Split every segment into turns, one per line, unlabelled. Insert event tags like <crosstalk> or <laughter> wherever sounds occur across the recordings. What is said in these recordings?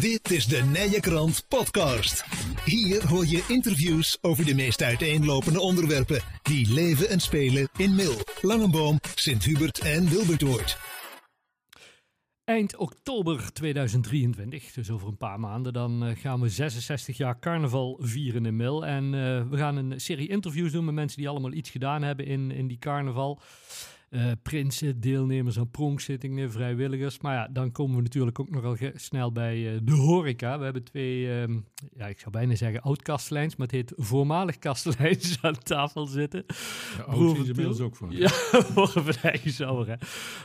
Dit is de Nije Krant Podcast. Hier hoor je interviews over de meest uiteenlopende onderwerpen die leven en spelen in Mil, Langenboom, Sint-Hubert en Wilbertoord.
Eind oktober 2023, dus over een paar maanden, dan uh, gaan we 66 jaar carnaval vieren in Mil. En uh, we gaan een serie interviews doen met mensen die allemaal iets gedaan hebben in, in die carnaval. Uh, prinsen, deelnemers aan pronkzittingen, vrijwilligers. Maar ja, dan komen we natuurlijk ook nogal snel bij uh, de horeca. We hebben twee, um, ja, ik zou bijna zeggen oud-kasteleins, maar het heet voormalig kasteleins <laughs> aan tafel zitten.
Ja, van inmiddels ook voor.
Ja, <laughs> eigen hè.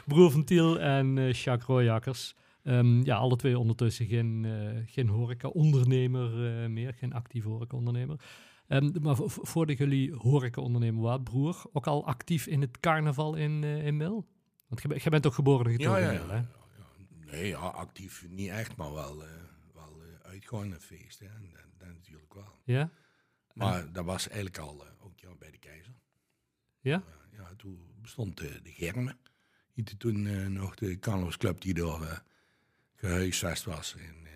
Broer van Tiel en uh, Jacques Royakkers. Um, ja, alle twee ondertussen geen, geen horeca-ondernemer meer, geen actieve horeca-ondernemer. Um, maar voordat jullie horeca-ondernemer waren, broer, ook al actief in het carnaval in, uh, in Mil? Want jij bent toch geboren en getogen
ja,
ja, in Mil, hè?
Nee, ja, actief niet echt, maar wel, uh, wel uh, uitgaan en feesten. En dat, dat, natuurlijk wel.
Ja?
Maar en... dat was eigenlijk al ook ja, bij de keizer.
Ja?
ja, toen bestond de Germen. Toen nog de carnavalsclub die door gehuisvest was in,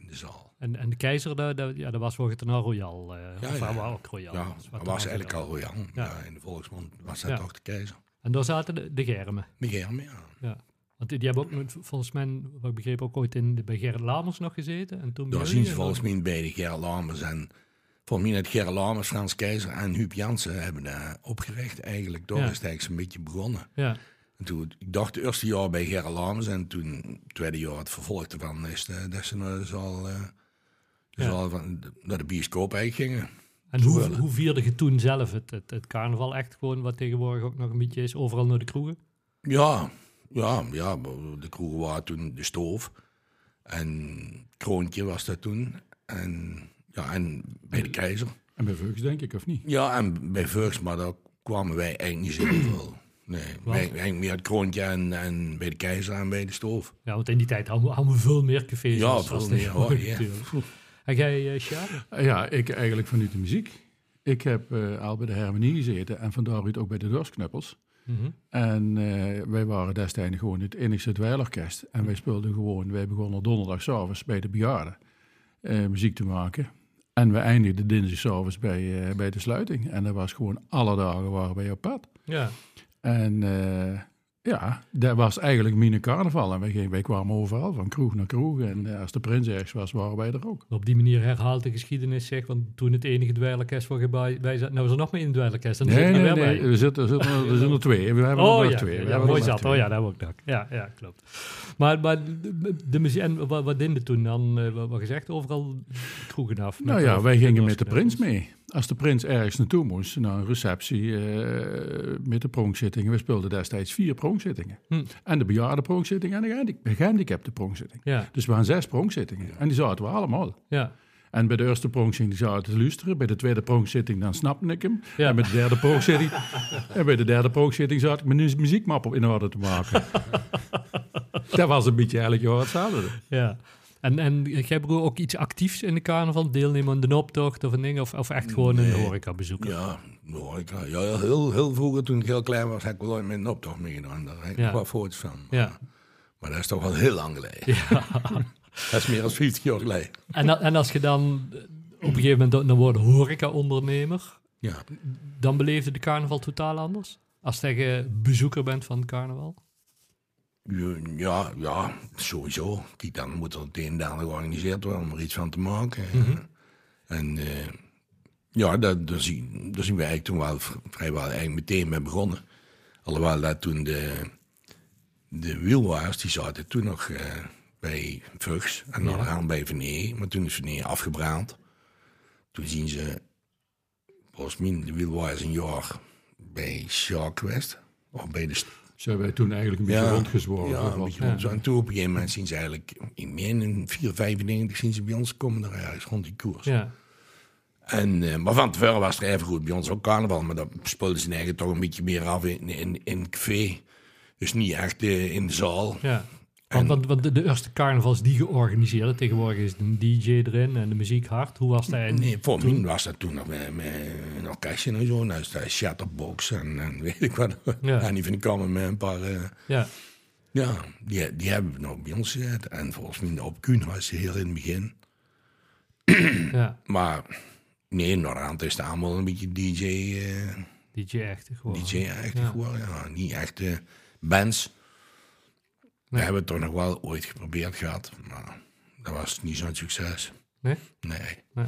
in de zaal.
En, en de keizer, dat, dat, ja, dat was volgens het Royal. Uh,
ja,
of
ja.
was ook Royal.
Ja, dat was eigenlijk al Royal. Ja. in de volksmond was dat
Ja.
toch de keizer.
En daar zaten de, de germen.
De Germen, ja.
Ja. Want die, die hebben ook, volgens mij, wat ik begreep, ook ooit in, de- bij Gerrit Lamers nog gezeten. En toen
Daar zien ze
en
volgens mij bij de Gerrit Lamers. En volgens mij het Gerrit Lamers, Frans Keizer en Huub Jansen hebben dat opgericht. Eigenlijk, daar is het eigenlijk beetje begonnen.
Ja,
En toen, ik dacht het eerste jaar bij Gerrit Lamers en toen het tweede jaar het vervolg ervan is de, dat ze nou dus al, eh, dus
Ja.
al van, naar de bioscoop eigenlijk gingen.
en hoe, hoe vierde je toen zelf het, het, het carnaval echt gewoon, wat tegenwoordig ook nog een beetje is, overal naar de kroegen?
Ja, ja, ja, de kroegen waren toen de stoof. En Kroontje was dat toen. En, ja, en bij de keizer.
En bij Vugs denk ik, of niet?
Ja, en bij Vugs, maar daar kwamen wij eigenlijk niet zo Nee, wij, eigenlijk meer het Kroontje en, en bij de keizer en bij de stoof.
Ja, want in die tijd hadden we, hadden we veel meer cafés
Ja, veel meer, hoor, ja.
natuurlijk. En jij, uh,
Ja, ik eigenlijk vanuit de muziek. Ik heb eh, al bij de harmonie gezeten en van daaruit ook bij de dorsknuppels.
Mhm.
En eh, wij waren destijds gewoon het enigste dweilorkest. En wij speelden gewoon, wij begonnen donderdagavond bij de bejaarden eh, muziek te maken. En we eindigden dinsdagavond bij, eh, bij de sluiting. En dat was gewoon alle dagen waren wij op pad.
Ja.
En eh, ja, dat was eigenlijk mine carnaval. En wij, wij kwamen overal, van kroeg naar kroeg. En eh, als de prins ergens was, waren wij er ook.
Op die manier herhaalt de geschiedenis zich, want toen het enige dweilorkest waar je bij, bij zat, nou is er nog meer een dweilorkest. Er
Nee,
zit er
nee, nee.
bij.
Er zitten, er, zitten, er zijn er twee. We hebben er
Oh
nog
ja,
twee. We
ja,
er
mooi
nog
zat. Oh ja, dat heb ik nog. Ja, ja, klopt. Maar, maar de, muziek, en wat, wat toen dan? eh, wat, gezegd, overal kroegen af?
Nou ja, wij gingen met de prins mee. Als de prins ergens naartoe moest, naar een receptie eh, met de pronkzittingen. We speelden destijds vier pronkzittingen.
Hm.
En de bejaarde pronkzitting en de gehandic- de gehandicapte pronkzitting.
Ja,
Dus we hadden zes pronkzittingen. En die zaten we allemaal.
ja.
En bij de eerste pronkzitting zaten te luisteren. Bij de tweede pronkzitting dan snapte ik hem.
Ja.
En bij de derde pronkzitting... <laughs> en bij de derde pronkzitting zat ik mijn mu- muziekmap op in orde te maken. <laughs> dat was een beetje eigenlijk wat hetzelfde.
ja. En, en jij broer ook iets actiefs in de carnaval? Deelnemen aan de optocht of een ding? Of, of echt gewoon een horeca bezoeken?
Ja, ik, ja heel, heel vroeger toen ik heel klein was, heb ik wel ooit met een optocht meegedaan. Daar heb ik
Ja.
nog wat foto's van.
Ja.
Maar dat is toch wel heel lang geleden. <laughs> Dat is meer dan 50 jaar geleden.
En, en als je dan eh, op een gegeven moment dan wordt horeca-ondernemer,
Ja.
dan beleefde de carnaval totaal anders? Als je bezoeker bent van het carnaval?
Ja, ja, sowieso. Kijk, dan moet er het een en ander georganiseerd worden om er iets van te maken.
Mhm.
En eh, ja, daar, daar, zien, daar zien we eigenlijk toen wel vrijwel eigenlijk meteen mee begonnen. Alhoewel dat toen de, de wielwaars, die zaten toen nog eh, bij Vugs en dan
Ja.
gaan bij Venee. Maar toen is Venee afgebrand. Toen zien ze, volgens mij, de wielwaars een jaar bij Shark geweest. Of bij de
Zijn wij toen eigenlijk een beetje rondgezworven.
ja, een beetje rond. En toen op een gegeven moment zien ze eigenlijk, in 495 zien ze bij ons komen er ergens rond die koers.
Ja.
En, eh, maar van tevoren was er even goed bij ons ook carnaval, maar dat speelden ze eigenlijk toch een beetje meer af in, in, in café. Dus niet echt eh, in de zaal.
Ja. Want, want, want de, de eerste carnavals die georganiseerd, tegenwoordig is een DJ erin en de muziek hard. Hoe was dat?
Nee, voor mij was dat toen nog met, met een orkestje en zo. Nou is dat Shatterbox en, en weet ik wat.
Ja.
En die vind ik allemaal met een paar... eh,
Ja.
Ja, die, die hebben we nog bij ons gezet. En volgens mij op Kuhn was ze heel in het begin. <clears throat>
Ja,
Maar nee, Norrand is het allemaal een beetje DJ, eh
DJ echt gewoon.
DJ echt
Ja.
geworden. Ja, niet echt eh, bands. We hebben het toch nog wel ooit geprobeerd gehad. Maar dat was niet zo'n succes.
Nee?
Nee.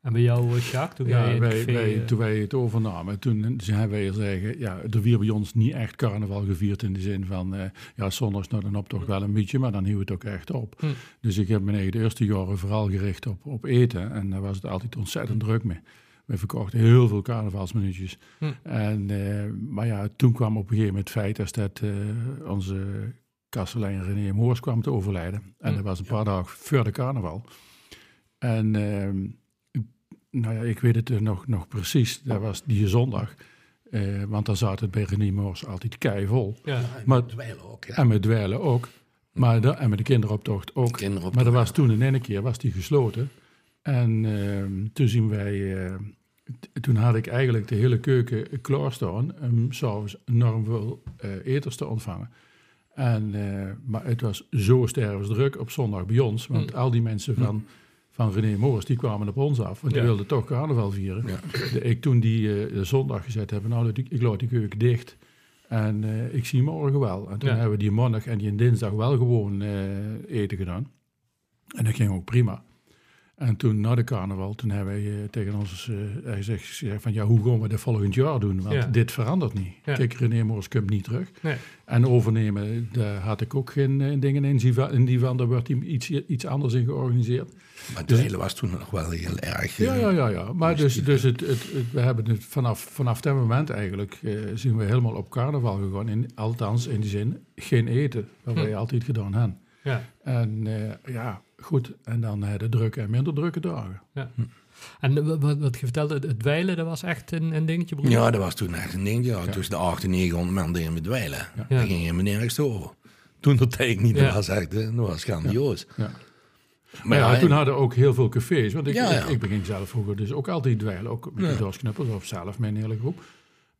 En bij jou, eh, Jacques, toen jij
Ja, wij, wij,
eh,
toen wij het overnamen, toen zijn wij zeggen, ja, er werd bij ons niet echt carnaval gevierd in de zin van, eh, ja, zondags nou dan optocht wel een beetje, maar dan hield het ook echt op.
Hm.
Dus ik heb me eigen de eerste jaren vooral gericht op, op eten en daar was het altijd ontzettend druk mee. We verkochten heel veel carnavalsminuutjes.
Hm.
En, eh, maar ja, toen kwam op een gegeven moment het feit als dat eh, onze kastelein René Moors kwam te overlijden. En
Hm.
dat was een paar dagen voor de carnaval. En ehm, nou ja, ik weet het nog, nog precies. Dat was die zondag. Eh, want dan zat het bij René Moors altijd keivol.
ja.
Maar,
Dweilen ook, ja.
en met dweilen ook. Maar de, en met de kinderoptocht ook.
Kinderoptocht,
maar dat was toen in ene keer was die gesloten. En ehm, toen zien wij... eh, toen had ik eigenlijk de hele keuken klaarstaan... om s'avonds enorm veel eh, eters te ontvangen. En, eh, maar het was zo stervensdruk op zondag bij ons. Want
Mm.
al die mensen van, van René Moors, die kwamen op ons af. Want die wilden toch carnaval vieren.
Ja.
De, ik toen die eh, de zondag gezet hebben, nou, ik, ik laat die keuken dicht. En eh, ik zie morgen wel. En toen
Ja.
hebben we die maandag en die dinsdag wel gewoon eten gedaan. En dat ging ook prima. En toen na de carnaval, toen hebben wij eh, tegen ons eh, gezegd, gezegd van ja, hoe gaan we dat volgend jaar doen? Want
Ja.
dit verandert niet.
Ja.
Kijk, René Moors komt niet terug.
Nee.
En overnemen, daar had ik ook geen eh, dingen in. Die van- In die van, daar werd hij iets, iets anders in georganiseerd.
Maar Dweilen was toen nog wel heel erg...
Ja, ja, ja, ja. Maar dus, dus het, het, het- we hebben het vanaf, vanaf dat moment eigenlijk, eh, zien we helemaal op carnaval gegaan. In, althans, in die zin, geen eten, wat wij altijd gedaan hebben.
Ja.
En eh, ja, goed. En dan eh, de drukke en minder drukke dagen.
En eh, wat, wat je vertelde, het, dweilen, dat was echt een, een dingetje, broer?
Ja, dat was toen echt een ding. Ja, Tussen de 800 en 900 man deden we dweilen.
Ja.
Daar ging helemaal nergens over. Toen dat ik niet,
Ja.
dat was echt dat was grandioos.
Ja.
Maar
Maar ja,
ja,
toen
en-
hadden we ook heel veel cafés. Want ik,
Ja, ja.
ik, ik begin zelf vroeger dus ook altijd dweilen. Ook met
Ja.
de doorsknuppers of zelf mijn hele groep.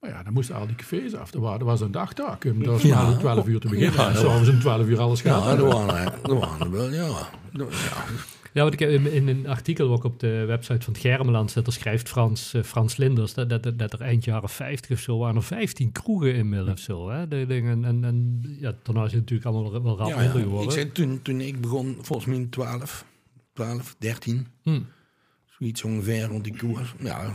Maar ja, dan moesten al die cafés af. Dat was, dat was een dagtaak. Om dat
Ja.
om 12 uur te beginnen.
Ja,
en s'avonds om 12 uur alles gaan.
ja, dat waren, er- dat waren wel, ja. Dat- ja.
Ja, want ik heb in, in een artikel ook op de website van het Germeland zit, er schrijft Frans, eh, Frans Linders dat, dat, dat er eind jaren 50 of zo waren er 15 kroegen in Mil of zo. Hè? De, dingen, en, en ja, daarna is het natuurlijk allemaal wel- wel rap
Ja, ja.
geworden.
Ik zei, toen, toen ik begon, volgens mij 12, 12, 13,
Hm.
zoiets ongeveer rond die koers. Ja,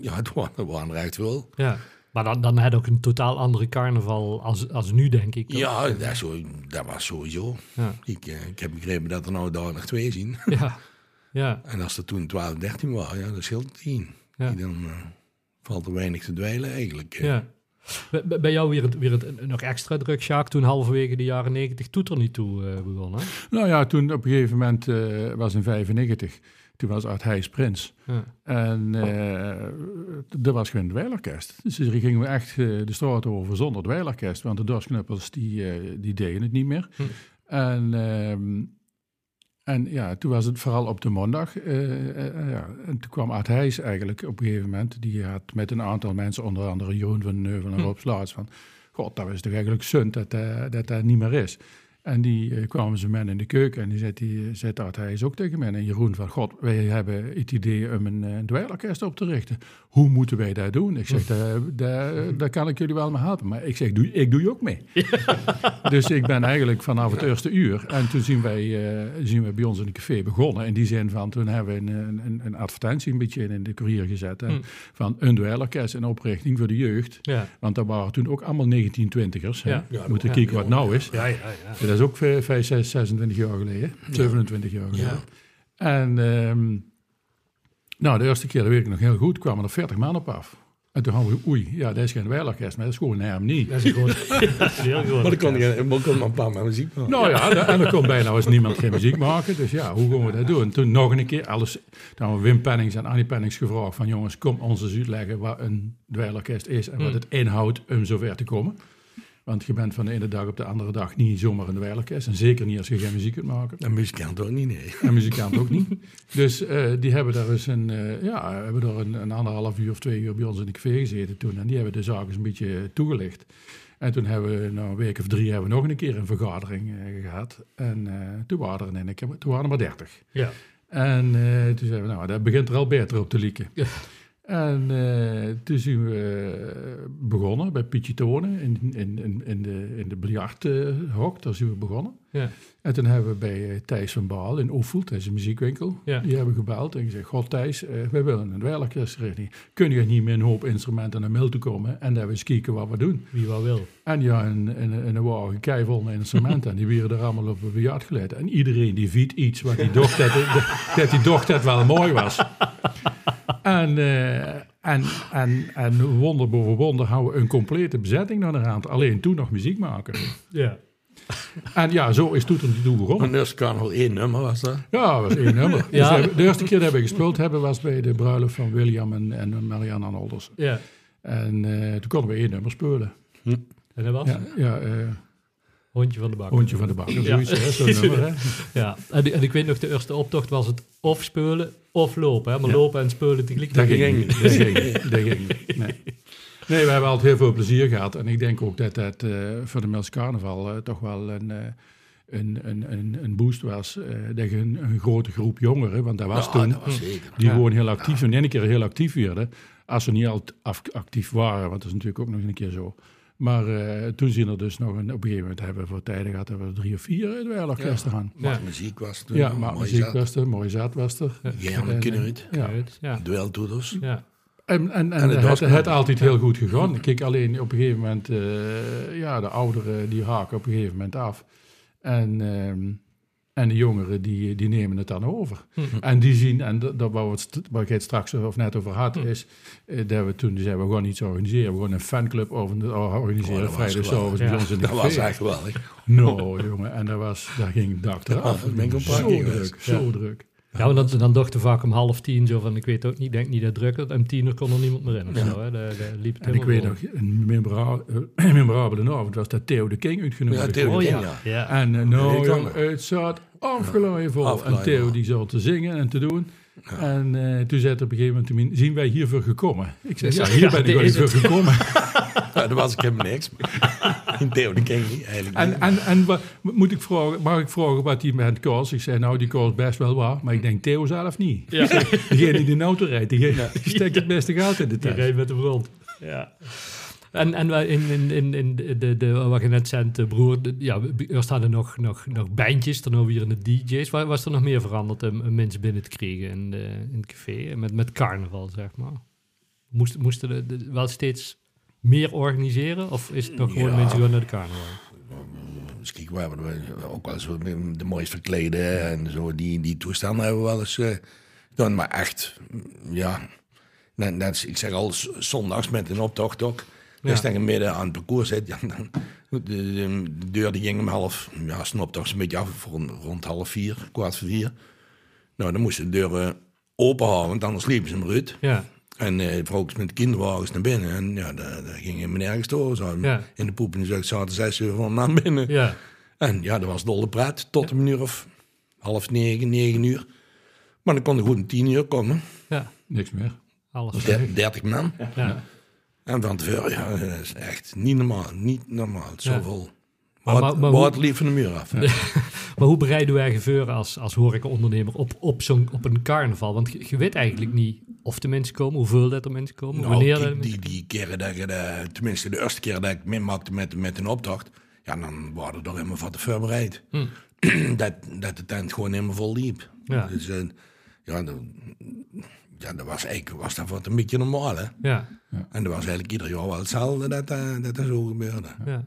ja het waren er echt wel.
Ja. Maar dan, dan had je ook een totaal andere carnaval als, als nu, denk ik.
Ja, dat, zo, dat was sowieso.
Ja.
Ik, eh, ik heb begrepen dat er nou daar nog twee zien. <laughs>
Ja. ja. <laughs>
En als er toen 12, 13 waren, ja, dat scheelt 10.
Ja.
Dan eh, valt er weinig te dweilen eigenlijk. eh.
ja. Bij- jou weer, het, weer het, nog extra druk, Sjaak, toen halverwege de jaren 90 toet er niet toe eh, begonnen. hè?
Nou ja, toen op een gegeven moment eh, was in 95. Toen was Art Heijs Prins.
Ja.
En eh er was geen dweilorkest. Dus hier gingen we echt eh, de straat over zonder dweilorkest. Want de dorsknuppels die, eh, die deden het niet meer.
Hm.
En, ehm, en ja, toen was het vooral op de maandag. ja. En toen kwam Art Heijs eigenlijk op een gegeven moment. Die had met een aantal mensen, onder andere Jeroen van Neuvel en
Hm.
Rob Slaats, van... God, dat is toch eigenlijk zund dat dat, dat niet meer is. En die eh, kwamen ze men in de keuken en die zei, die, zei Art Heijs ook tegen mij en Jeroen van... God, wij hebben het idee om een, eh, een op te richten. Hoe moeten wij dat doen? Ik zeg, daar, daar, daar kan ik jullie wel mee helpen. Maar ik zeg, doe, ik doe je ook mee. <laughs> dus ik ben eigenlijk vanaf het eerste uur. En toen zien wij, eh, zien we bij ons in het café begonnen. In die zin van, toen hebben we een, een, een advertentie een beetje in de courier gezet. hè,
Hm.
Van een dweilorkest in oprichting voor de jeugd.
Ja.
Want dat waren toen ook allemaal 1920ers. hè.
Ja.
Ja,
Moeten
ja,
kijken wat nou is.
Ja, ja, ja.
Dat is ook 5, 6, 26 jaar geleden. 27 jaar geleden.
Ja.
En ehm, nou, de eerste keer, dat weet ik nog heel goed, kwamen er 40 man op af. En toen hadden we, oei, ja, dat is geen wijlorkest, maar dat is gewoon een harmonie.
Dat is gewoon <laughs> <laughs> gewoon.
Maar dan kon je maar kon een paar maar muziek maken.
Nou ja, en er kon bijna eens niemand geen muziek maken. Dus ja, hoe gaan we dat doen? Toen nog een keer, alles, toen hebben we Wim Pennings en Annie Pennings gevraagd van jongens, kom ons eens uitleggen wat een dweilorkest is en wat
Hmm.
het inhoudt om zover te komen. Want je bent van de ene dag op de andere dag niet zomaar een dweilorkest. En zeker niet als je geen muziek kunt maken.
En muzikant ook niet, nee.
En muzikant ook niet. <laughs> Dus eh, die hebben daar eens een, eh, ja, hebben daar een, een anderhalf uur of twee uur bij ons in de café gezeten toen. En die hebben de zaak eens een beetje toegelicht. En toen hebben we, na een week of drie, hebben we nog een keer een vergadering eh, gehad. En toen waren er in één keer, toen waren er maar dertig.
Ja.
En toen zeiden we, nou, dat begint er al beter op te lieken.
Ja.
En eh, toen zijn we eh, begonnen bij Pietje Tonen in, in, in, in de, in de biljarthok. Daar zijn we begonnen.
Ja.
En toen hebben we bij eh, Thijs van Baal in Oefelt, dat is een muziekwinkel,
Ja.
die hebben gebeld en gezegd, god Thijs, eh, wij willen een werkorkestrechtje. Kun je niet met een hoop instrumenten naar mail toe komen en we eens kijken wat we doen?
Wie wel wil.
En ja, een, een, een wagen keivol met instrumenten. en die werden er allemaal op een geleid. En iedereen die viet iets wat hij dacht <laughs> dat, dat dat het wel mooi was. En, eh, en, en, en wonder boven wonder houden we een complete bezetting naar de hand. Alleen toen nog muziek maken.
Ja.
En ja, zo is Toeter toen begonnen.
Mijn eerste carnaval één nummer was dat.
Ja, dat was één nummer. <laughs> Dus
Ja.
de, de eerste keer dat we gespeeld hebben was bij de bruiloft van William en, en Marianne Arnolders.
Ja.
En eh, toen konden we één nummer spelen.
En dat was
Ja, ja eh,
Hondje van de Bak.
Hondje van de Bak.
Ja.
Zoiets, hè, zo'n <laughs> nummer, hè.
Ja. En, en ik weet nog, de eerste optocht was het of spelen of lopen. Hè? Maar
Ja.
lopen en spelen tegelijk.
Dat ging
ging
niet. Dat ging <laughs> niet. Dat ging niet. Nee. nee, we hebben altijd heel veel plezier gehad. En ik denk ook dat dat eh, voor de Mels Carnaval eh, toch wel een, eh, een, een, een, een boost was. eh, dat je een, een grote groep jongeren, want dat was
Ja,
toen,
dat was zeker.
die
Ja.
gewoon heel actief, in één keer heel actief werden. Als ze niet af- actief waren, want dat is natuurlijk ook nog een keer zo. Maar eh, toen zien er dus nog een, op een gegeven moment hebben we voor tijden gehad, hebben we er drie of vier in de orkesten gaan.
Maar
Ja.
muziek was toen.
Ja,
mooi
maar muziek was er, mooi zat was er.
Geen
En,
Kinnerit.
Ja.
Ja. Ja.
En, en, en,
En het
het,
was
het, altijd heel goed gegaan. Kijk, alleen op een gegeven moment, eh, ja, de ouderen die haken op een gegeven moment af. En, ehm, en de jongeren die, die nemen het dan over.
Hm.
En die zien, en dat, dat waar, het, ik het straks of net over had,
Hm.
is eh, dat we toen zeiden, we gaan iets organiseren. We gaan een fanclub over, organiseren,
Oh, dat was
vrijdagavond
geweldig.
bij ons in de
Dat was
café.
echt geweldig.
Nou, jongen, en dat was, daar ging het dak <laughs> eraf.
dat
zo druk, zo druk.
Ja, want dan, dan dachten we vaak om half tien zo van, ik weet ook niet, denk niet dat het druk is. Om tien uur kon er niemand meer in of
Ja.
zo. Hè. Daar, daar liep het
En ik weet nog, een memora- eh, <clears throat> memorabele avond was dat Theo de King uitgenodigd.
Ja, Theo de
Oh
King,
ja.
En uh, nou, het zat afgelooien vol. En Theo die zat te zingen en te doen. En eh, toen zei het op een gegeven moment, zien wij hiervoor gekomen? Ik zei, ja,
Ja,
hier ben ik wel voor gekomen. <laughs>
Ja, dat was ik helemaal niks. In Theo King niet, eigenlijk.
en
niet.
en, en wa- moet ik vragen, mag ik vragen wat hij met koos? Ik zei, nou, die koos best wel waar. Maar ik denk Theo zelf niet.
Ja. <laughs>
Degene die de auto rijdt, die, <laughs> die steekt het beste geld in de
Die
tijd.
reed met de rond. Ja. En, en wij in, in, in, in de, de, de, wat je net zei, de broer, de- ja, er staan er nog, nog, nog bandjes, dan ook weer in de DJ's. Wa- Was er nog meer veranderd om, mensen binnen te krijgen in, de, in het café? Met, met carnaval, zeg maar. Moesten, moesten de- wel steeds meer organiseren? Of is het nog gewoon
Ja.
mensen gewoon naar de carnaval?
Dus kijk, we hebben ook wel eens de mooist verkleden en zo. Die, die toestanden hebben we wel eens eh, gedaan. Maar echt, ja. Net, net, ik zeg al, zondags met een optocht ook.
Ja.
Dus je midden aan het parcours zit. Ja, <laughs> dan, de, de, de deur die ging om half, ja, als een optocht een beetje af, rond, rond half vier, kwart voor vier. Nou, dan moesten de deuren open houden, want anders liepen ze hem uit.
Ja,
En eh vrouwtjes met kinderwagens naar binnen. En ja, daar, daar gingen we nergens
Ja.
In de poep de zucht zaten zes uur van naar binnen.
ja,
En ja, dat was dolle pret tot een uur of half negen, negen uur. Maar dan kon er goed een tien uur komen.
ja.
Niks meer.
Alles.
Der- Dertig man.
Ja.
En van tevoren, ja, dat is echt niet normaal. Niet normaal. Zoveel.
Maar-
Maar,
maar- maar
wat
hoe-
liep van de muur af. <laughs>
Maar hoe bereiden wij voor als, als horecaondernemer op, op, zo'n, op een carnaval? Want je weet eigenlijk niet of de mensen komen, hoeveel dat er mensen komen,
Nou,
wanneer
die,
er
die, die keren dat je, de, tenminste de eerste keer dat ik meemaakte met, met een opdracht, ja, dan waren we er helemaal van te voorbereid.
Hm. <clears throat>
dat, dat de tent gewoon helemaal vol liep.
Ja.
Dus, eh, ja, dat, ja, dat was eigenlijk was dat wat een beetje normaal, hè.
Ja,
En dat was eigenlijk ieder jaar wel hetzelfde dat, eh, dat dat zo gebeurde.
ja.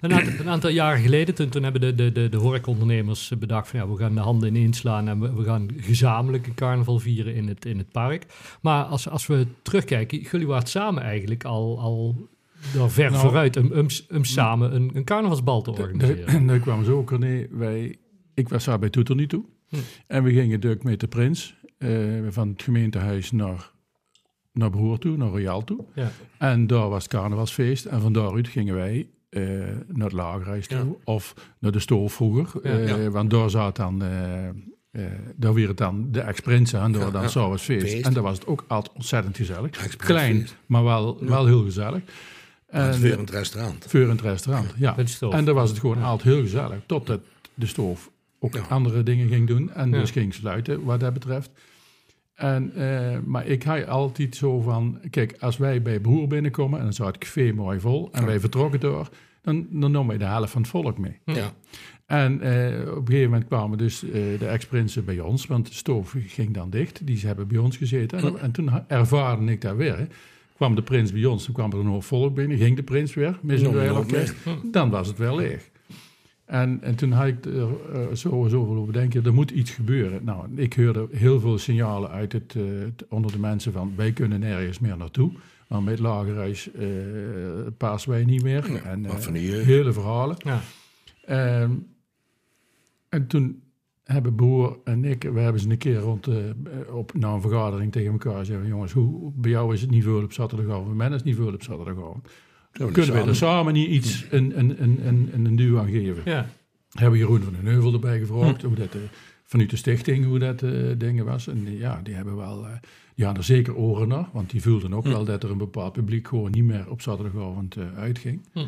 Een aantal, een aantal jaren geleden, toen, toen hebben de, de, de, de horecaondernemers bedacht van ja, we gaan de handen ineens slaan en we, we gaan gezamenlijk een carnaval vieren in het, in het park. Maar als, als we terugkijken, jullie waren samen eigenlijk al, al daar ver
Nou,
vooruit om, om, om samen een, een carnavalsbal te organiseren.
En daar kwam zo ook, René, wij, ik was daar bij Toeter niet toe.
Hm.
En we gingen Dirk met de Prins eh, van het gemeentehuis naar, naar Broer toe, naar Royaal toe.
Ja.
En daar was het carnavalsfeest. En van daaruit gingen wij naar het lagerhuis toe.
Ja.
Of naar de stoof vroeger.
Ja.
Eh,
Ja.
Want daar zat dan... eh, eh, daar weer dan de ex-prinsen en daar
Ja,
dan
ja.
s'avonds feest.
Feest.
En daar was het ook altijd ontzettend gezellig. Klein, maar wel, wel heel gezellig. En,
het restaurant.
voor het restaurant, ja. En daar was het gewoon altijd heel gezellig. Totdat de stoof ook andere dingen ging doen. En dus ging sluiten wat dat betreft. En, eh, maar ik had altijd zo van... Kijk, als wij bij broer binnenkomen... en dan zat het café mooi vol... en wij vertrokken door... dan, dan nam je de helft van het volk mee.
Ja.
En eh, op een gegeven moment kwamen dus eh, de ex-prinsen bij ons... want de stoof ging dan dicht. Die hebben bij ons gezeten. En, en toen ervaarde ik daar weer... hè. kwam de prins bij ons, toen kwam er een hoop volk binnen... ging de prins weer,
hoop
orkest. Dan was het wel leeg. En, en toen had ik er eh, zo, zoveel over denken, er moet iets gebeuren. Nou, ik hoorde heel veel signalen uit het, eh, onder de mensen van, wij kunnen nergens meer naartoe. Maar met Lagerhuis eh passen wij niet meer.
Nee,
en eh,
van die
hele verhalen.
Ja.
Ehm, en toen hebben broer en ik, we hebben ze een keer rond eh, op na een vergadering tegen elkaar gezegd: jongens, hoe, bij jou is het niet veel op zaterdagavond, bij mij is het niet veel op zaterdagavond. Kunnen we er
samen-
samen niet iets een, een, een, een, een, duw aan geven?
Ja.
Hebben Jeroen van den Heuvel erbij gevraagd, hoe dat, eh, vanuit de stichting, hoe dat eh dingen was. En die, ja, die hebben wel, eh, die hadden er zeker oren naar, want die voelden ook wel dat er een bepaald publiek gewoon niet meer op zaterdagavond eh, uitging.
Hm.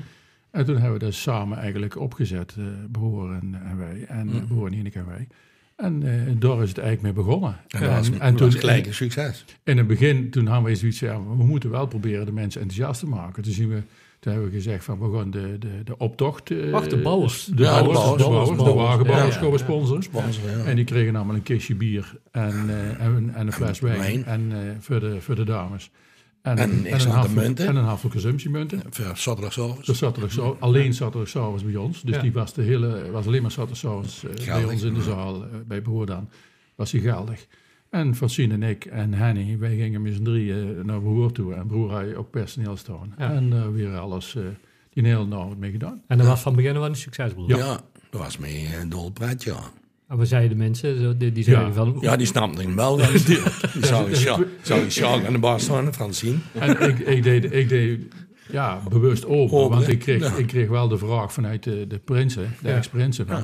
En toen hebben we dat samen eigenlijk opgezet, eh broer en, en wij, en
Hm.
eh, broer en Ineke en wij. En eh, daar is het eigenlijk mee begonnen.
En dat was,
en,
en
toen
was gelijk een succes.
in het begin, toen hadden we zoiets van, we moeten wel proberen de mensen enthousiast te maken. Toen, zien we, toen hebben we gezegd van, we gaan de, de, de optocht... eh,
Wacht, de bouwers.
De
Ja, de
bouwers,
bouwers,
de, bouwers, de
bouwers.
wagenbouwers
Ja,
komen
ja.
sponsoren.
Ja.
En die kregen allemaal een kistje bier en, eh, en, een- en een fles wijn.
wijn.
En eh, voor, de, voor de dames. En,
En
een
x aantal
handvol-
munten.
En een.
Voor zaterdagavond.
Dus zaterdag, alleen zaterdagavond bij ons. Dus
Ja.
die was, de hele, was alleen maar zaterdagavond eh bij ons in de zaal, eh, bij Broer dan. Was hij geldig. En Francine en ik en Henny, wij gingen met z'n drieën naar Broer toe. En Broer had ook personeel staan.
Ja.
En eh weer alles, eh die hele nacht mee gedaan.
En dat was van begin af aan een succesbroer.
Ja. dat was mee een dol ja.
En wat zeiden de mensen? Zo, Die, die zeiden
Ja.
van...
Ja, die snapte hem wel. natuurlijk. <laughs> Die zou Sjaak aan de bar staan, Francine.
En ik, ik, deed, ik deed ja, bewust open,
Open,
want ik kreeg,
Ja.
ik kreeg wel de vraag vanuit de, de prinsen, de
Ja.
ex-prinsen. Van,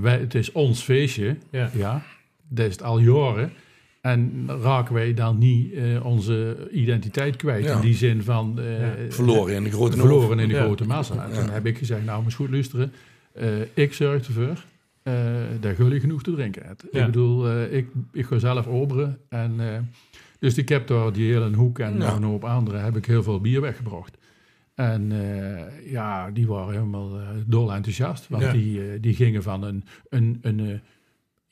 wij, het is ons feestje,
Ja.
ja, dat is het al jaren. En raken wij dan niet eh, onze identiteit kwijt? In die zin van...
Ja.
Verloren in de grote
verloren in de grote massa. En toen heb ik gezegd, nou, moet goed luisteren. Ik zorg ervoor eh dat jullie genoeg te drinken.
Ja.
Ik bedoel, eh, ik, ik ga zelf oberen. En, eh, dus ik heb daar die hele hoek en
Ja.
nog een hoop andere heb ik heel veel bier weggebracht. En eh, ja, die waren helemaal eh, dol enthousiast. Want
Ja.
die, eh, die gingen van een, een, een eh,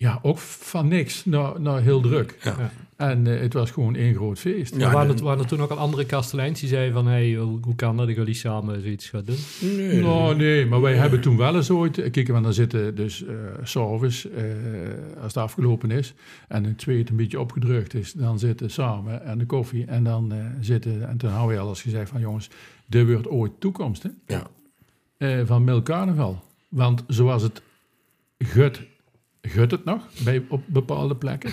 ja, ook van niks naar, naar heel druk.
Ja.
Ja.
En eh, het was gewoon één groot feest.
Ja,
waren,
en-
er, waren er toen ook al andere kasteleins die zeiden van... Hey, hoe, kan dat dat jullie samen zoiets gaan doen?
Nee,
Nou, nee, maar wij hebben toen wel eens ooit... Kijk, want dan zitten dus eh s'avonds, eh als het afgelopen is... en het zweet een beetje opgedrukt is... dan zitten samen en de koffie en dan eh, zitten... en toen hadden we al eens gezegd van... jongens, dit wordt ooit toekomst, hè?
Ja.
Eh, van Milk Carnaval. Want zoals het gut, gut het nog bij, op bepaalde plekken...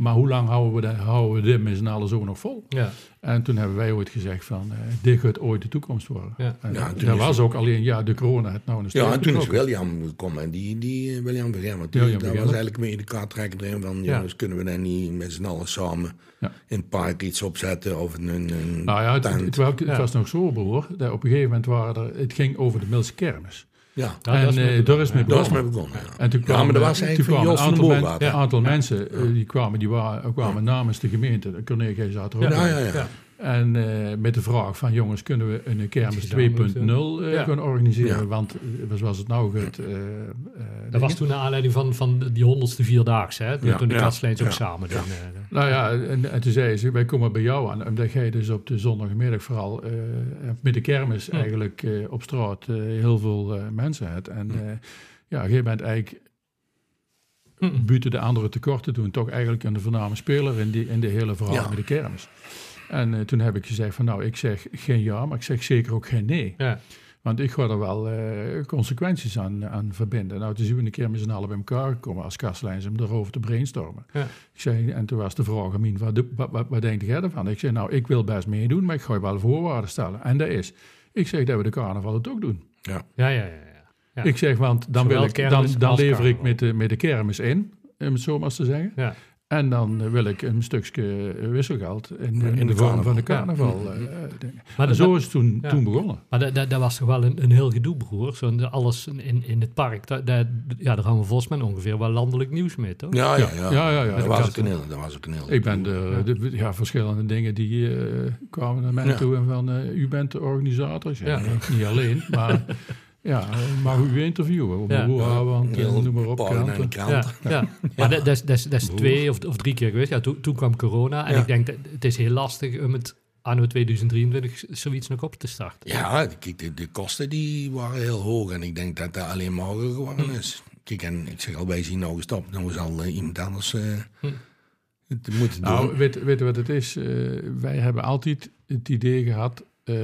Maar hoe lang houden we, dat, houden we dit met z'n allen zo nog vol?
Ja.
En toen hebben wij ooit gezegd van, eh, dit gaat ooit de toekomst worden.
Ja.
En
Ja,
dat was ook alleen, ja, de corona het nou een
Ja, en toen is. William gekomen. En die, die William
William
dat was eigenlijk mee de kaarttrekker erin van...
Ja.
jongens, kunnen we dan niet met z'n allen samen
Ja.
in het park iets opzetten? Of een, een
Nou ja, het, was nog zo, broer. Dat op een gegeven moment waren er, het ging over de Milse kermis.
Ja,
Ja,
en
dat is mee
daar is mee
begonnen,
dat was mee
begonnen.
begonnen. Ja.
En toen
Ja,
kwamen,
maar was
toen kwamen
Jos
een aantal,
den
men-
Boogaard.
een aantal mensen, eh, die kwamen, die waren, kwamen namens de gemeente. De Cornelia zat er ook
Ja.
Ja, ja, ja.
Ja.
En eh, met de vraag van, jongens, kunnen we een kermis
Gezamenlijk,
2.0 eh,
ja.
gaan organiseren?
Ja.
Want eh, zoals het nou gaat... eh, eh,
Dat was toen naar aanleiding van, van die honderdste vierdaagse, hè? Toen,
Ja.
toen de
Ja.
kasteleins ook
Ja.
samen doen. eh,
Nou ja, en, en toen zei ze, wij komen bij jou aan. Omdat jij dus op de zondagmiddag vooral eh, met de kermis eigenlijk eh, op straat eh, heel veel eh, mensen hebt. En eh, ja, jij bent eigenlijk
Mm.
buiten de andere tekorten doen toch eigenlijk een voorname speler in, die, in de hele verhaal
Ja.
met de kermis. En eh, toen heb ik gezegd van nou, ik zeg geen ja, maar ik zeg zeker ook geen nee.
Ja.
Want ik ga er wel eh, consequenties aan, aan verbinden. Nou, toen zijn we een keer met z'n allen bij elkaar gekomen als kastlijns om erover te brainstormen.
Ja.
Ik zei, en toen was de vraag aan mij, wat, wat, wat, wat denk jij ervan? Ik zei, nou, ik wil best meedoen, maar ik ga je wel voorwaarden stellen. En dat is, ik zeg dat we de carnaval het ook doen.
Ja.
Ja, ja, ja. ja. Ja.
Ik zeg, want dan,
Zowel
wil ik, dan, dan lever ik met de, met de kermis in, om het zo maar eens te zeggen.
Ja.
En dan wil ik een stukje wisselgeld in, in,
In
de
de
vorm van de
carnaval.
eh.
Maar
en
dat-
zo is het toen,
ja.
toen begonnen.
Maar dat, dat, dat was toch wel een, een heel gedoe, broer. Zo, alles in, in het park, dat, dat, ja, daar hangen we volgens mij ongeveer wel landelijk nieuws mee, toch?
Ja, ja,
Ja,
ja.
ja, ja,
dat, was ook een heel, dat was ook een heel.
Ik ben de, de ja, verschillende dingen die eh, kwamen naar mij
Ja.
toe. En van, eh, u bent de organisator.
Ja.
niet alleen, maar <laughs> ja, mag u interviewen.
Ja.
Ja. want eh,
Heel
noem maar op.
in de
kranten.
krant.
Ja, ja. maar dat, dat, is- dat, is- dat is twee of, of drie keer geweest. Ja, toen, toen kwam corona. En
Ja.
ik denk, dat het is heel lastig om het anno 2023 zoiets nog op te starten.
Ja, kijk, de, de kosten die waren heel hoog. En ik denk dat dat alleen maar hoger geworden is. Kijk, en ik zeg al, wij zien nou gestopt. Nou zal eh, iemand anders eh, het moeten doen.
Nou, weet, weet je wat het is? Eh, wij hebben altijd het idee gehad, eh,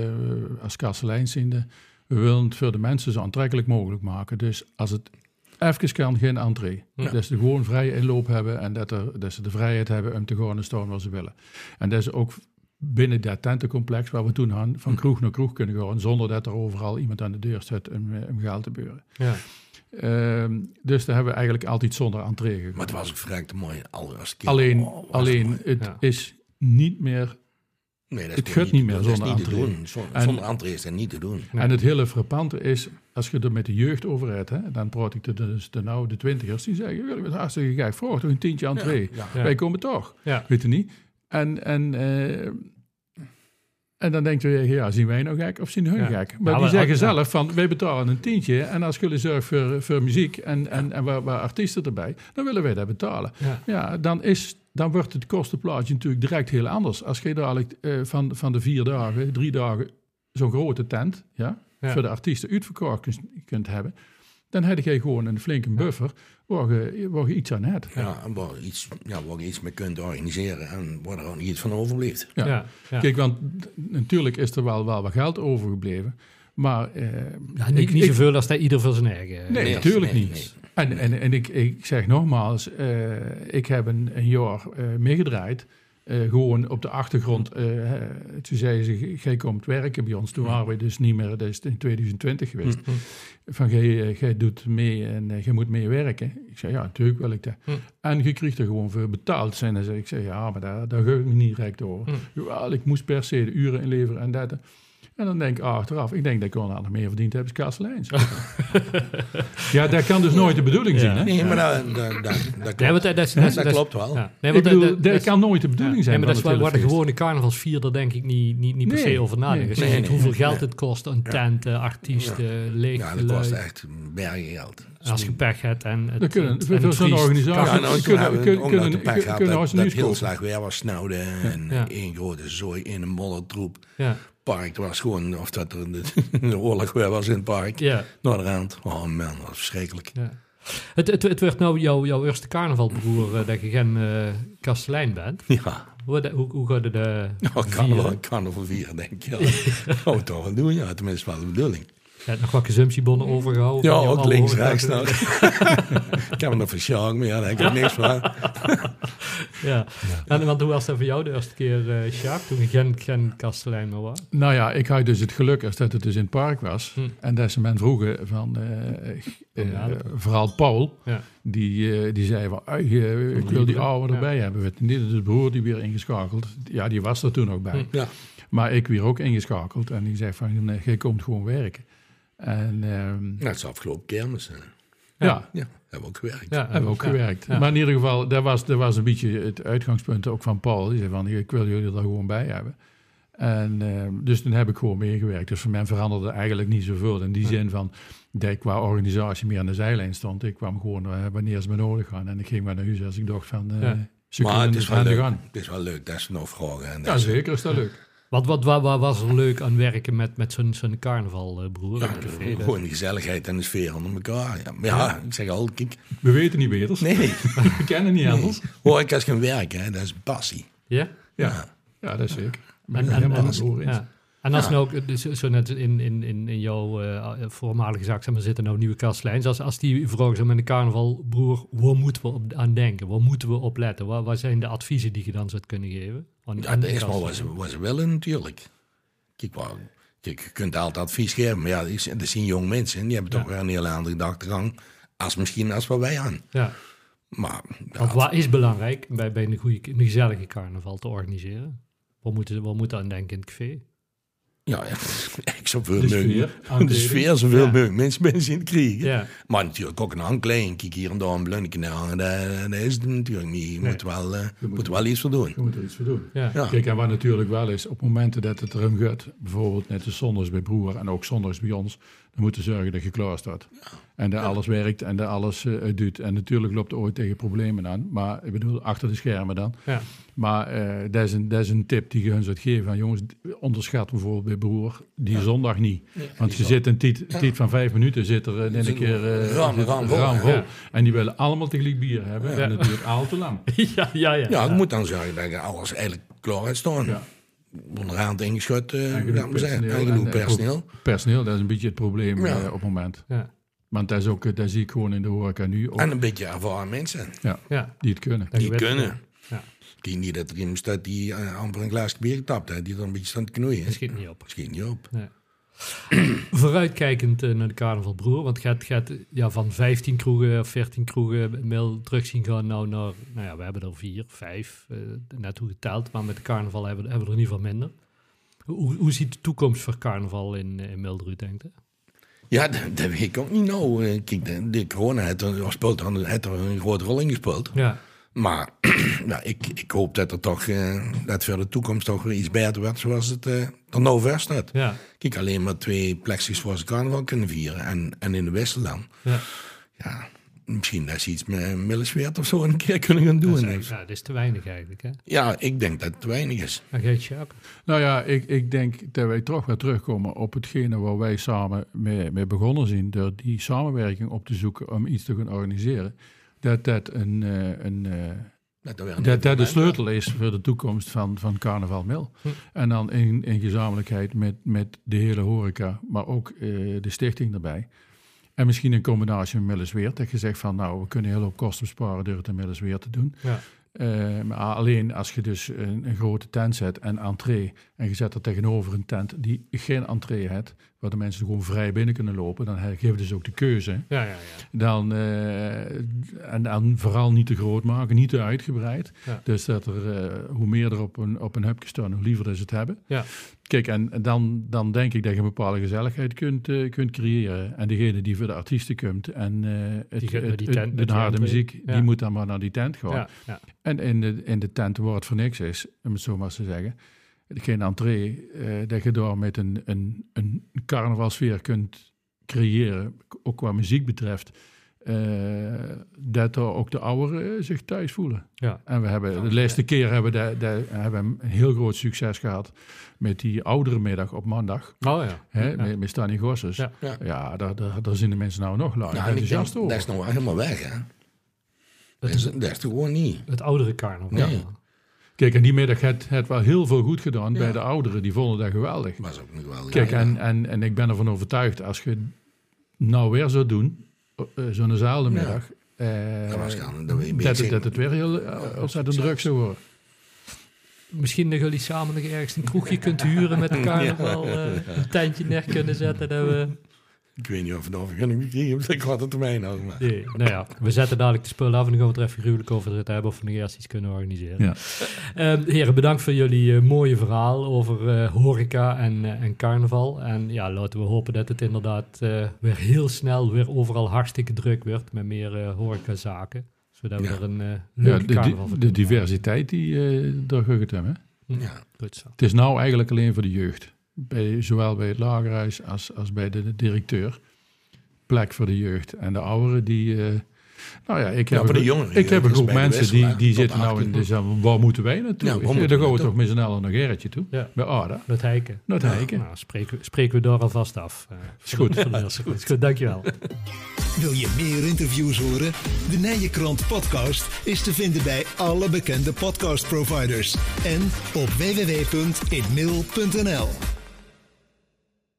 als kastelein zijnde, we willen het voor de mensen zo aantrekkelijk mogelijk maken. Dus als het even kan, geen entree.
Ja.
Dat ze gewoon vrije inloop hebben en dat, er, dat ze de vrijheid hebben om te gaan en staan waar ze willen. En dat is ook binnen dat tentencomplex waar we toen van kroeg naar kroeg kunnen gaan, zonder dat er overal iemand aan de deur staat om, eh, om geld te beuren.
Ja.
Ehm, dus daar hebben we eigenlijk altijd zonder entree gegaan.
maar het was ook vrij te mooi. Allereerste keer.
Alleen,
Oh,
alleen
mooi.
het
Ja.
is niet meer
Nee, dat
het
is
gaat niet meer
dat is
zonder
niet te
entree.
doen. Zonder,
En-
zonder entree is dat niet te doen.
En het hele frappante is, als je er met de jeugd over hebt, hè, dan praat ik de, dus de, nou, de twintigers, die zeggen, jullie bent hartstikke gek, vroeg toch een tientje aan twee.
Ja,
Ja.
Wij komen toch,
Ja.
weet je niet? En, en, eh, en dan denkt je, ja, zien wij nou gek of zien hun
Ja.
gek? Maar
Ja,
die zeggen zelf van, wij betalen een tientje en als jullie zorgen voor, voor muziek en, en, en waar, waar artiesten erbij, dan willen wij dat betalen.
Ja.
Ja, dan, is, dan wordt het kostenplaatje natuurlijk direct heel anders. Als je dadelijk eh, van, van de vier dagen, drie dagen, zo'n grote tent, ja,
Ja.
voor de artiesten uitverkocht kunt, kunt hebben, dan heb je gewoon een flinke buffer waar je, waar je iets aan hebt.
Ja, en waar, iets, ja, waar je iets mee kunt organiseren en waar er ook niet iets van overblijft.
Ja.
Ja. Ja.
Kijk, want natuurlijk is er wel, wel wat geld overgebleven, maar... eh,
Ja, niet,
ik-
niet
ik-
zoveel als dat ieder voor zijn eigen.
Nee,
Nee,
natuurlijk
nee,
niet. En, en, en ik, ik zeg nogmaals, eh, ik heb een, een jaar eh, meegedraaid. eh, gewoon op de achtergrond. toen zei ze, jij komt werken bij ons. Toen waren we dus niet meer, dat is in 2020 geweest.
Hm.
Van, jij, eh, jij doet mee en jij moet mee werken. Ik zei, ja, natuurlijk wil ik dat.
Hm.
En je kreeg er gewoon voor betaald. zijn. En zei, ik zei, ja, maar daar, daar ga ik me niet direct over. Jawel, ik moest per se de uren inleveren en dat. En dan denk ik achteraf, ik denk dat ik wel nog meer verdiend heb als Kasteleins. <laughs> ja, dat kan dus nooit de bedoeling zijn, hè?
Nee, maar dat, dat, dat, dat klopt,
dat,
klopt wel.
Nee, dat-
kan nooit de bedoeling
Ja,
zijn.
nee, maar dat is waar, de gewone carnavalsvierder denk ik niet, niet, niet per
Nee,
se over nadenken.
nee.
Nee,
hoeveel
nee.
geld het kost, een tent, artiesten, leeg
Ja, dat kost echt bergen geld.
Als je pech hebt en het,
Dat kunnen- voor-
en
voor
het
zo'n organisatie- kunnen- kunnen- kunnen-
de pech gehad
kunnen
dat, heel slecht weer was snauwde en
Ja.
één grote zooi in een moddertroep.
Ja,
Park, het was gewoon, of dat er een, <laughs> oorlog weer was in het park.
ja,
Naar de rand. Oh man, dat was verschrikkelijk.
ja. Het, het, het werd nou jouw, jouw eerste carnavalbroer eh, dat je geen eh kastelein bent. <laughs>
Ja,
Hoe, hoe, hoe gaat het
oh, carnaval, carnaval vieren, denk ik. Ja. <laughs> We toch wel doen, ja. Tenminste, wel de bedoeling.
Hebt nog wat consumptiebonnen overgehouden?
Ja, ook links, rechts. Nou. ik heb er nog van Sjaak, maar ja, daar heb ik niks van. <laughs>
Ja. En, want hoe was dat voor jou de eerste keer, eh Sjaak, toen je geen, geen kastelein meer was?
Nou ja, ik had dus het geluk als dat het dus in het park was.
Hm.
En dat ze men vroegen van,
dat-
vooral Paul,
Ja.
die, die zei van, "Ui, eh, ik wil die oude
Ja.
erbij hebben. Weet je niet, de broer die weer ingeschakeld. Ja, die was er toen ook bij.
Hm.
Ja.
Maar ik weer ook ingeschakeld. En die zei van, nee, jij komt gewoon werken. En ehm,
Nou, het is afgelopen kermis. hè.
ja,
Ja, hebben we ook gewerkt.
Ja,
hebben we ook
ja.
gewerkt.
Ja.
Maar in ieder geval, dat was, dat was een beetje het uitgangspunt ook van Paul. Die zei van, ik wil jullie er gewoon bij hebben. En ehm, dus toen heb ik gewoon meegewerkt. Dus voor mij veranderde eigenlijk niet zoveel. In die zin van, dat ik qua organisatie meer aan de zijlijn stond. Ik kwam gewoon eh, wanneer ze me nodig hadden. En ik ging maar naar huis als ik dacht van, eh
Ja.
ze
Maar
kunnen
het is, wel
aan de
leuk.
gang.
het is wel leuk dat ze nog vragen. En dat
Ja,
ze-
zeker is dat leuk.
Wat, wat, wat, wat was er leuk aan werken met, met zo'n?
Ja,
in het café? Dat-
gewoon die gezelligheid en de sfeer onder elkaar. Ja, maar ja, ik zeg al, kijk,
We weten niet beter.
nee, <laughs>
We kennen niet anders.
hoor ik als gaan werken, hè, dat is passie.
Ja?
Ja, ja dat is zeker. Ben
En,
ik
en,
helemaal
en, ja. En als
Ja.
nou ook, dus zo net in, in, in, in jouw eh, voormalige zaak, zeg maar, zitten nou nieuwe kastlijns. Als, als die vragen zo met een carnavalbroer, waar moeten we op, aan denken? Waar moeten we op letten? Wat, wat zijn de adviezen die je dan zou kunnen geven? Aan-
Ja,
aan de
wel
kastlijn?
ze, wat ze willen natuurlijk. Kijk, wel, kijk, je kunt altijd advies geven, maar ja, die zijn- jong mensen. en Die hebben toch
Ja.
weer een hele andere gedachtegang als misschien als wat wij aan.
Ja,
Maar ja,
Want wat is belangrijk bij, bij een, goede, een gezellige carnaval te organiseren? Wat moet, wat moet dan denken in het café?
Ja, ja, <laughs> ik zoveel
De
mogelijk.
sfeer, <laughs>
De sfeer zoveel
Ja.
mogelijk mensen, mensen in krijgen.
Ja,
Maar natuurlijk ook een handkleding. Kijk hier en daar een blunnetje hangen. Dat, dat is het natuurlijk niet. Je
Nee.
moet, wel, eh,
moet-
moet wel iets voor doen.
Je moet er iets voor doen.
ja.
Ja.
Kijk, en wat natuurlijk wel is, op momenten dat het erom gaat, bijvoorbeeld net de zondags bij Broer en ook zondags bij ons, dan moeten zorgen dat je klaar staat. En dat alles werkt en dat alles eh, doet. En natuurlijk loopt er ooit tegen problemen aan, maar ik bedoel, achter de schermen dan.
ja.
Maar eh, dat, is een, dat is een tip die je hun zou geven. Van, jongens, onderschat bijvoorbeeld bij Broer die zondag niet. Want je zit een tijd, van vijf minuten, zit er in een keer eh,
ram- ram vol,
ram vol.
ja.
En die willen allemaal tegelijk bier hebben.
Ja.
En dat duurt al te lang. <laughs>
ja, ja, ja.
Ja, moet dan zorgen dat alles eigenlijk klaar uit staan.
Ja.
Onderhand ingeschud, eh
En genoeg
laat maar zeggen.
personeel
En genoeg
eh,
personeel.
Personeel, dat is een beetje het probleem
Ja.
eh, op het moment.
Ja,
Want dat, is ook, eh, dat zie ik gewoon in de horeca nu ook,
En een beetje ervaren mensen.
ja.
die het kunnen.
Die kunnen.
Ja,
Ik zie niet dat er iemand staat die eh, amper een glaasje bier getapt heeft. Die er een beetje staat te knoeien.
dat schiet niet op.
Dat schiet niet op.
Nee. <clears throat> Vooruitkijkend eh, naar de carnaval broer, want gaat, gaat ja, van 15 kroegen of 14 kroegen mail terug zien gaan nou naar, nou ja, we hebben er vier, vijf, eh, net hoe geteld, maar met de carnaval hebben, we- hebben we er in ieder geval minder. Hoe, hoe ziet de toekomst voor carnaval in, eh, in denkt u?
Ja, dat, dat weet ik ook niet nou. Kijk, de, de corona heeft er, speelt er, heeft er een grote rol in gespeeld.
Ja,
Maar <clears throat> nou, ik, ik hoop dat er toch, eh, dat voor de toekomst toch weer iets beter wordt zoals het eh er nou ver staat.
ja,
Kijk, alleen maar twee plekjes voor ze carnaval kunnen vieren en, en in de Wissel dan.
ja.
Ja, misschien dat ze iets met Millesweert of zo een keer kunnen gaan
Dat
doen.
is, eigenlijk- ja, dat is te weinig eigenlijk, hè?
Ja, ik denk dat het te weinig is.
Nou ja, ik, ik denk dat wij toch weer terugkomen op hetgene waar wij samen mee, mee begonnen zijn. Door die samenwerking op te zoeken om iets te gaan organiseren. Dat dat, een, eh, een, eh,
Dat, een
dat, dat de sleutel is voor de toekomst van, van Carnaval Mil.
Hm.
En dan in, in gezamenlijkheid met, met de hele horeca, maar ook eh, de stichting erbij. En misschien in combinatie met Millesweer. Dat je zegt van nou, we kunnen heel veel kosten besparen door het in Millesweer te doen.
Ja,
Eh, maar alleen als je dus een, een grote tent zet en entree en je zet er tegenover een tent die geen entree heeft, waar de mensen gewoon vrij binnen kunnen lopen, dan je dus ook de keuze.
ja, ja. ja.
Dan, eh, en dan vooral niet te groot maken, niet te uitgebreid. Dus dat er, eh, hoe meer er op een, op een hupje staan, hoe liever dat ze het hebben.
Ja.
Kijk, en dan, dan denk ik dat je een bepaalde gezelligheid kunt, eh, kunt creëren. En degene die voor de artiesten komt en het,
Die
het-
die tent
de harde muziek, die moet dan maar naar die tent gaan.
ja, ja.
En in de, in de tent waar het voor niks is, om het zo maar te zeggen, geen entree, eh, dat je daar met een, een, een carnavalsfeer kunt creëren, ook qua muziek betreft, eh, dat daar ook de ouderen eh, zich thuis voelen.
ja.
En we hebben de laatste keer hebben we dat- dat- hebben we een heel groot succes gehad met die oudere middag op maandag.
Oh ja.
Hè,
Ja.
met, met Stanny Gosses.
Ja.
Ja,
Ja.
daar, daar, daar zijn de mensen nou nog lang
Nou, en ik
enthousiast
denk,
over.
dat is nou helemaal weg, hè? Dat is, dat is toch gewoon niet.
het oudere carnaval.
Nee.
Kijk, en die middag heeft het wel heel veel goed gedaan
Ja.
bij de ouderen. Die vonden dat geweldig.
Was ook nog wel.
Kijk,
ja,
en, en, en ik ben ervan overtuigd, als je nou weer zou doen, eh, zo'nzelfde
Ja.
middag, eh,
Dat gaan,
het, dat het weer heel eh, ontzettend druk zou worden.
Misschien dat jullie samen nog ergens een kroegje kunt huren met <laughs> de carnaval. eh, een tentje neer kunnen zetten. Dat we...
Ik weet niet of we nog vergunning gekregen hebben. <laughs> Ik had het termijn al. Maar.
Nee, nou ja, we zetten dadelijk de spullen af en dan gaan we het er even gruwelijk over het hebben of we nog eerst iets kunnen organiseren.
Ja.
Ehm, heren, bedankt voor jullie eh, mooie verhaal over eh, horeca en, eh, en carnaval. En ja, laten we hopen dat het inderdaad eh, weer heel snel weer overal hartstikke druk wordt met meer eh horecazaken. Zodat we
Ja.
er een eh
Ja,
leuke
de,
carnaval van
de, de diversiteit die uh, daar gaat hebben.
maken.
Ja.
Goed zo.
Het is nou eigenlijk alleen voor de jeugd. Bij, zowel bij het lagerhuis als, als bij de, de directeur. Plek voor de jeugd. En de ouderen die... eh, nou ja, ik heb, een
jongeren,
ik heb een groep mensen die, die zitten nou in
18.
de zeggen, waar moeten wij naartoe?
Ja, moeten
dan
we
gaan we toch met z'n allen naar Gerritje toe.
Ja.
Bij Ada.
Met Heiken.
Het Heiken.
Nou, spreken, we- spreken we daar alvast af. Eh,
Is goed.
keer. Is goed, dankjewel.
Wil je meer interviews horen? De Nijenkrant podcast is te vinden bij alle bekende podcastproviders en op www.inmail.nl.